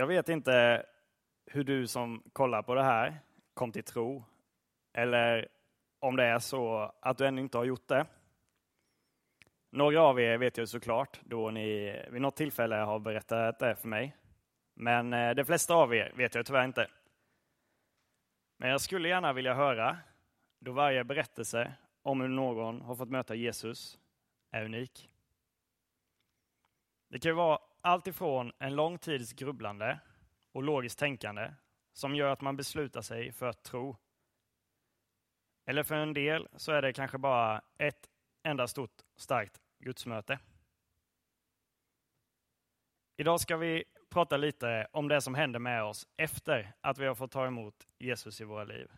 Jag vet inte hur du som kollar på det här kom till tro, eller om det är så att du ännu inte har gjort det. Några av er vet jag såklart, då ni vid något tillfälle har berättat det för mig. Men eh, de flesta av er vet jag tyvärr inte. Men jag skulle gärna vilja höra, då varje berättelse om hur någon har fått möta Jesus är unik. Det kan ju vara allt ifrån en lång tids grubblande och logiskt tänkande som gör att man beslutar sig för att tro. Eller för en del så är det kanske bara ett enda stort starkt gudsmöte. Idag ska vi prata lite om det som händer med oss efter att vi har fått ta emot Jesus i våra liv.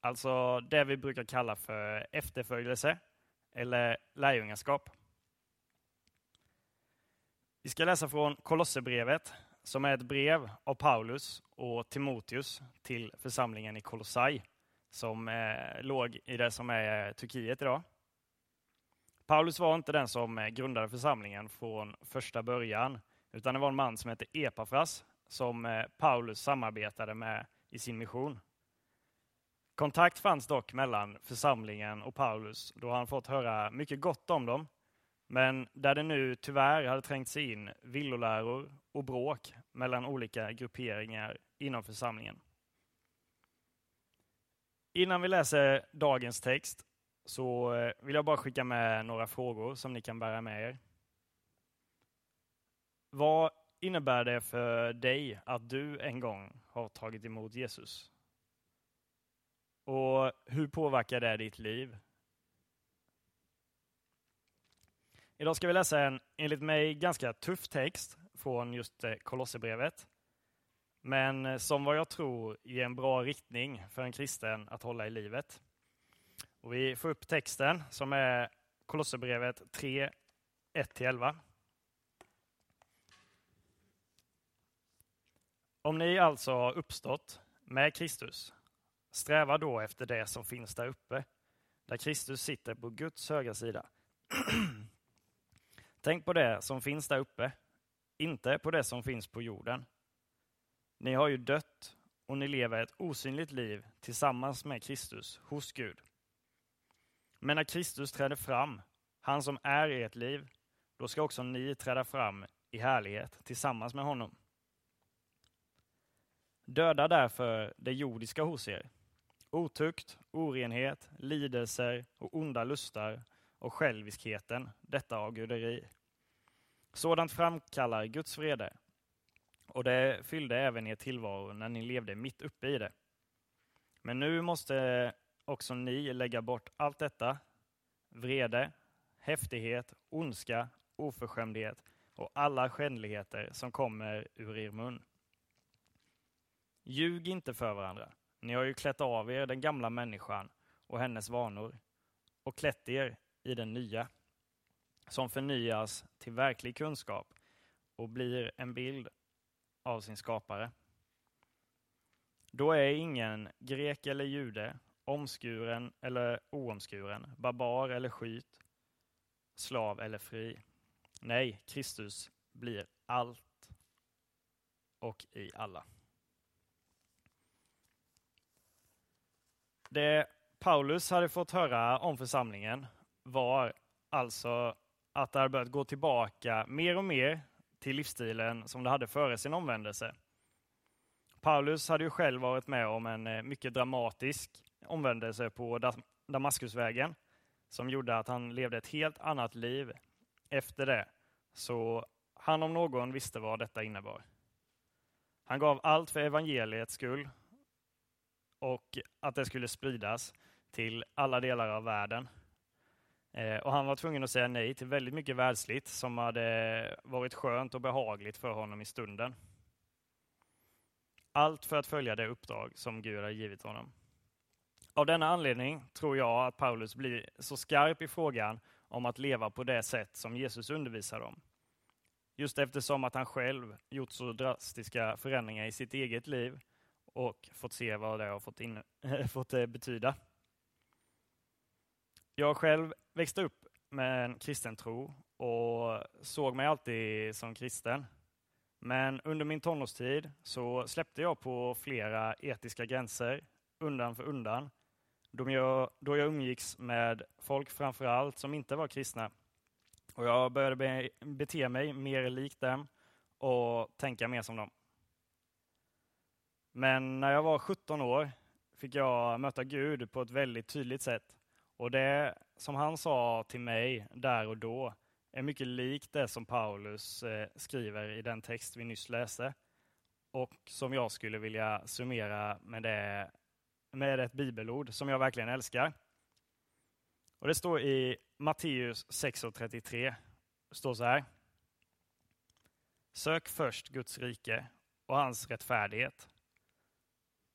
Alltså det vi brukar kalla för efterföljelse eller lärjungaskap. Vi ska läsa från Kolosserbrevet som är ett brev av Paulus och Timoteus till församlingen i Kolossai som eh, låg i det som är eh, Turkiet idag. Paulus var inte den som eh, grundade församlingen från första början, utan det var en man som hette Epafras som eh, Paulus samarbetade med i sin mission. Kontakt fanns dock mellan församlingen och Paulus då han fått höra mycket gott om dem, men där det nu tyvärr hade trängt sig in villoläror och bråk mellan olika grupperingar inom församlingen. Innan vi läser dagens text så eh, vill jag bara skicka med några frågor som ni kan bära med er. Vad innebär det för dig att du en gång har tagit emot Jesus? Och hur påverkar det ditt liv? Idag ska vi läsa en, enligt mig, ganska tuff text från just eh, Kolosserbrevet. Men eh, som vad jag tror ger en bra riktning för en kristen att hålla i livet. Och vi får upp texten som är Kolosserbrevet 3, 1-11. Om ni alltså har uppstått med Kristus, sträva då efter det som finns där uppe, där Kristus sitter på Guds högra sida. Tänk på det som finns där uppe, inte på det som finns på jorden. Ni har ju dött och ni lever ett osynligt liv tillsammans med Kristus hos Gud. Men när Kristus träder fram, han som är ert liv, då ska också ni träda fram i härlighet tillsammans med honom. Döda därför det jordiska hos er, otukt, orenhet, lidelser och onda lustar och själviskheten, detta avguderi. Sådant framkallar Guds vrede, och det fyllde även er tillvaro när ni levde mitt uppe i det. Men nu måste också ni lägga bort allt detta, vrede, häftighet, ondska, oförskämdhet och alla skändligheter som kommer ur er mun. Ljug inte för varandra. Ni har ju klätt av er den gamla människan och hennes vanor och klätt er i den nya, som förnyas till verklig kunskap och blir en bild av sin skapare. Då är ingen grek eller jude, omskuren eller oomskuren, barbar eller skyt, slav eller fri. Nej, Kristus blir allt och i alla. Det Paulus hade fått höra om församlingen var alltså att det hade börjat gå tillbaka mer och mer till livsstilen som det hade före sin omvändelse. Paulus hade ju själv varit med om en eh, mycket dramatisk omvändelse på Damaskusvägen som gjorde att han levde ett helt annat liv efter det. Så han om någon visste vad detta innebar. Han gav allt för evangeliets skull och att det skulle spridas till alla delar av världen. Eh, och han var tvungen att säga nej till väldigt mycket världsligt som hade varit skönt och behagligt för honom i stunden. Allt för att följa det uppdrag som Gud har givit honom. Av denna anledning tror jag att Paulus blir så skarp i frågan om att leva på det sätt som Jesus undervisar om. Just eftersom att han själv gjort så drastiska förändringar i sitt eget liv och fått se vad det har fått, in, fått eh, betyda. Jag själv växte upp med en kristen tro och såg mig alltid som kristen. Men under min tonårstid så släppte jag på flera etiska gränser undan för undan då jag, då jag umgicks med folk framför allt som inte var kristna. Och jag började be, bete mig mer likt dem och tänka mer som dem. Men när jag var 17 år fick jag möta Gud på ett väldigt tydligt sätt. Och det som han sa till mig där och då är mycket likt det som Paulus eh, skriver i den text vi nyss läste och som jag skulle vilja summera med, det, med ett bibelord som jag verkligen älskar. Och Det står i Matteus 6.33. Det står så här. Sök först Guds rike och hans rättfärdighet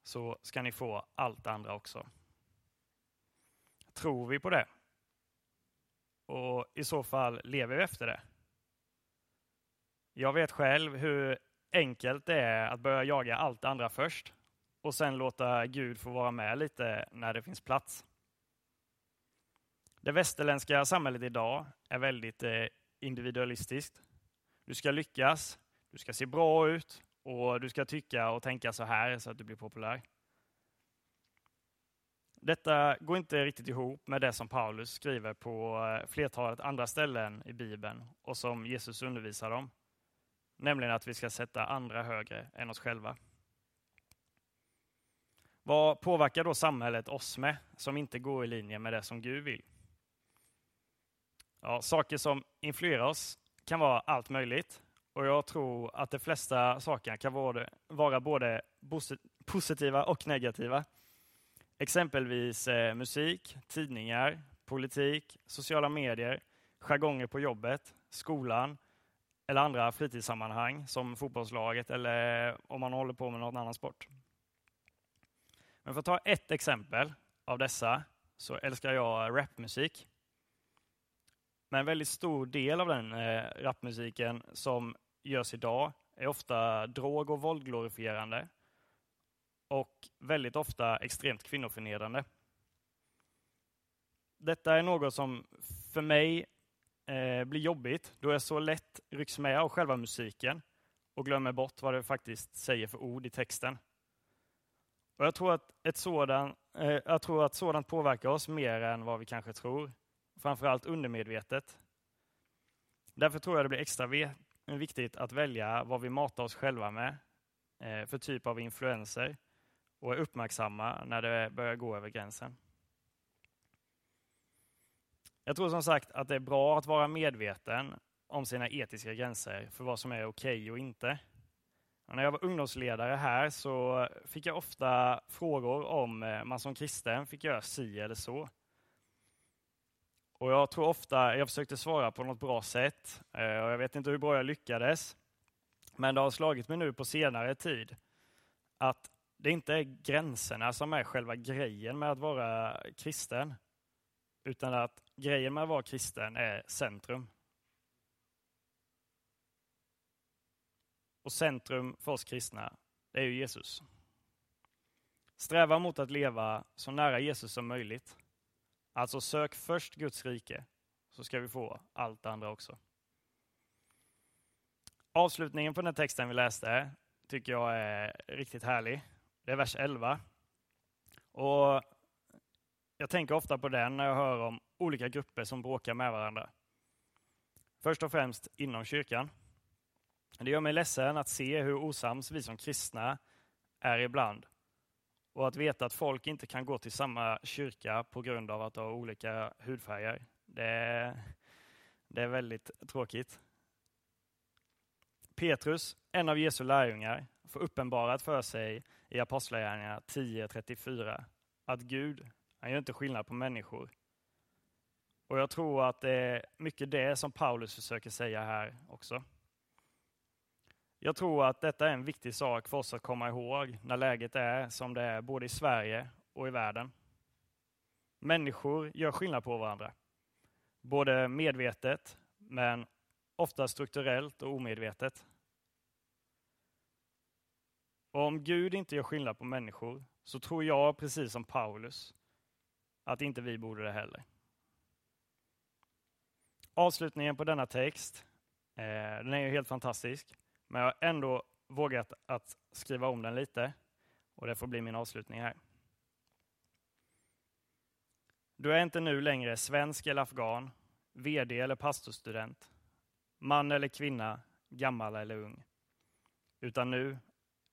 så ska ni få allt andra också. Tror vi på det? Och i så fall lever vi efter det? Jag vet själv hur enkelt det är att börja jaga allt det andra först och sen låta Gud få vara med lite när det finns plats. Det västerländska samhället idag är väldigt eh, individualistiskt. Du ska lyckas, du ska se bra ut och du ska tycka och tänka så här så att du blir populär. Detta går inte riktigt ihop med det som Paulus skriver på eh, flertalet andra ställen i Bibeln och som Jesus undervisar om. Nämligen att vi ska sätta andra högre än oss själva. Vad påverkar då samhället oss med som inte går i linje med det som Gud vill? Ja, saker som influerar oss kan vara allt möjligt och jag tror att de flesta saker kan vara både positiva och negativa. Exempelvis eh, musik, tidningar, politik, sociala medier, jargonger på jobbet, skolan eller andra fritidssammanhang som fotbollslaget eller eh, om man håller på med någon annan sport. Men för att ta ett exempel av dessa så älskar jag rapmusik. Men en väldigt stor del av den eh, rapmusiken som görs idag är ofta drog och våldglorifierande och väldigt ofta extremt kvinnoförnedrande. Detta är något som för mig eh, blir jobbigt då jag så lätt rycks med av själva musiken och glömmer bort vad det faktiskt säger för ord i texten. Och jag, tror att ett sådan, eh, jag tror att sådant påverkar oss mer än vad vi kanske tror, framförallt undermedvetet. Därför tror jag det blir extra viktigt att välja vad vi matar oss själva med eh, för typ av influenser och är uppmärksamma när det börjar gå över gränsen. Jag tror som sagt att det är bra att vara medveten om sina etiska gränser för vad som är okej okay och inte. Och när jag var ungdomsledare här så fick jag ofta frågor om eh, man som kristen fick göra si eller så. Och jag tror ofta jag försökte svara på något bra sätt eh, och jag vet inte hur bra jag lyckades. Men det har slagit mig nu på senare tid att det är inte gränserna som är själva grejen med att vara kristen, utan att grejen med att vara kristen är centrum. Och centrum för oss kristna, det är ju Jesus. Sträva mot att leva så nära Jesus som möjligt. Alltså sök först Guds rike, så ska vi få allt det andra också. Avslutningen på den texten vi läste tycker jag är riktigt härlig. Det är vers 11. Och jag tänker ofta på den när jag hör om olika grupper som bråkar med varandra. Först och främst inom kyrkan. Det gör mig ledsen att se hur osams vi som kristna är ibland. Och att veta att folk inte kan gå till samma kyrka på grund av att de har olika hudfärger. Det är, det är väldigt tråkigt. Petrus, en av Jesu lärjungar, får uppenbarat för sig i Apostlagärningarna 10.34 att Gud, han gör inte skillnad på människor. Och jag tror att det är mycket det som Paulus försöker säga här också. Jag tror att detta är en viktig sak för oss att komma ihåg när läget är som det är både i Sverige och i världen. Människor gör skillnad på varandra. Både medvetet, men ofta strukturellt och omedvetet. Och om Gud inte gör skillnad på människor så tror jag, precis som Paulus, att inte vi borde det heller. Avslutningen på denna text, eh, den är ju helt fantastisk. Men jag har ändå vågat att skriva om den lite och det får bli min avslutning här. Du är inte nu längre svensk eller afghan, vd eller pastorstudent, man eller kvinna, gammal eller ung. Utan nu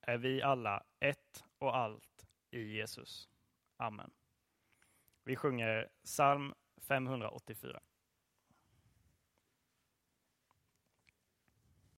är vi alla ett och allt i Jesus. Amen. Vi sjunger psalm 584.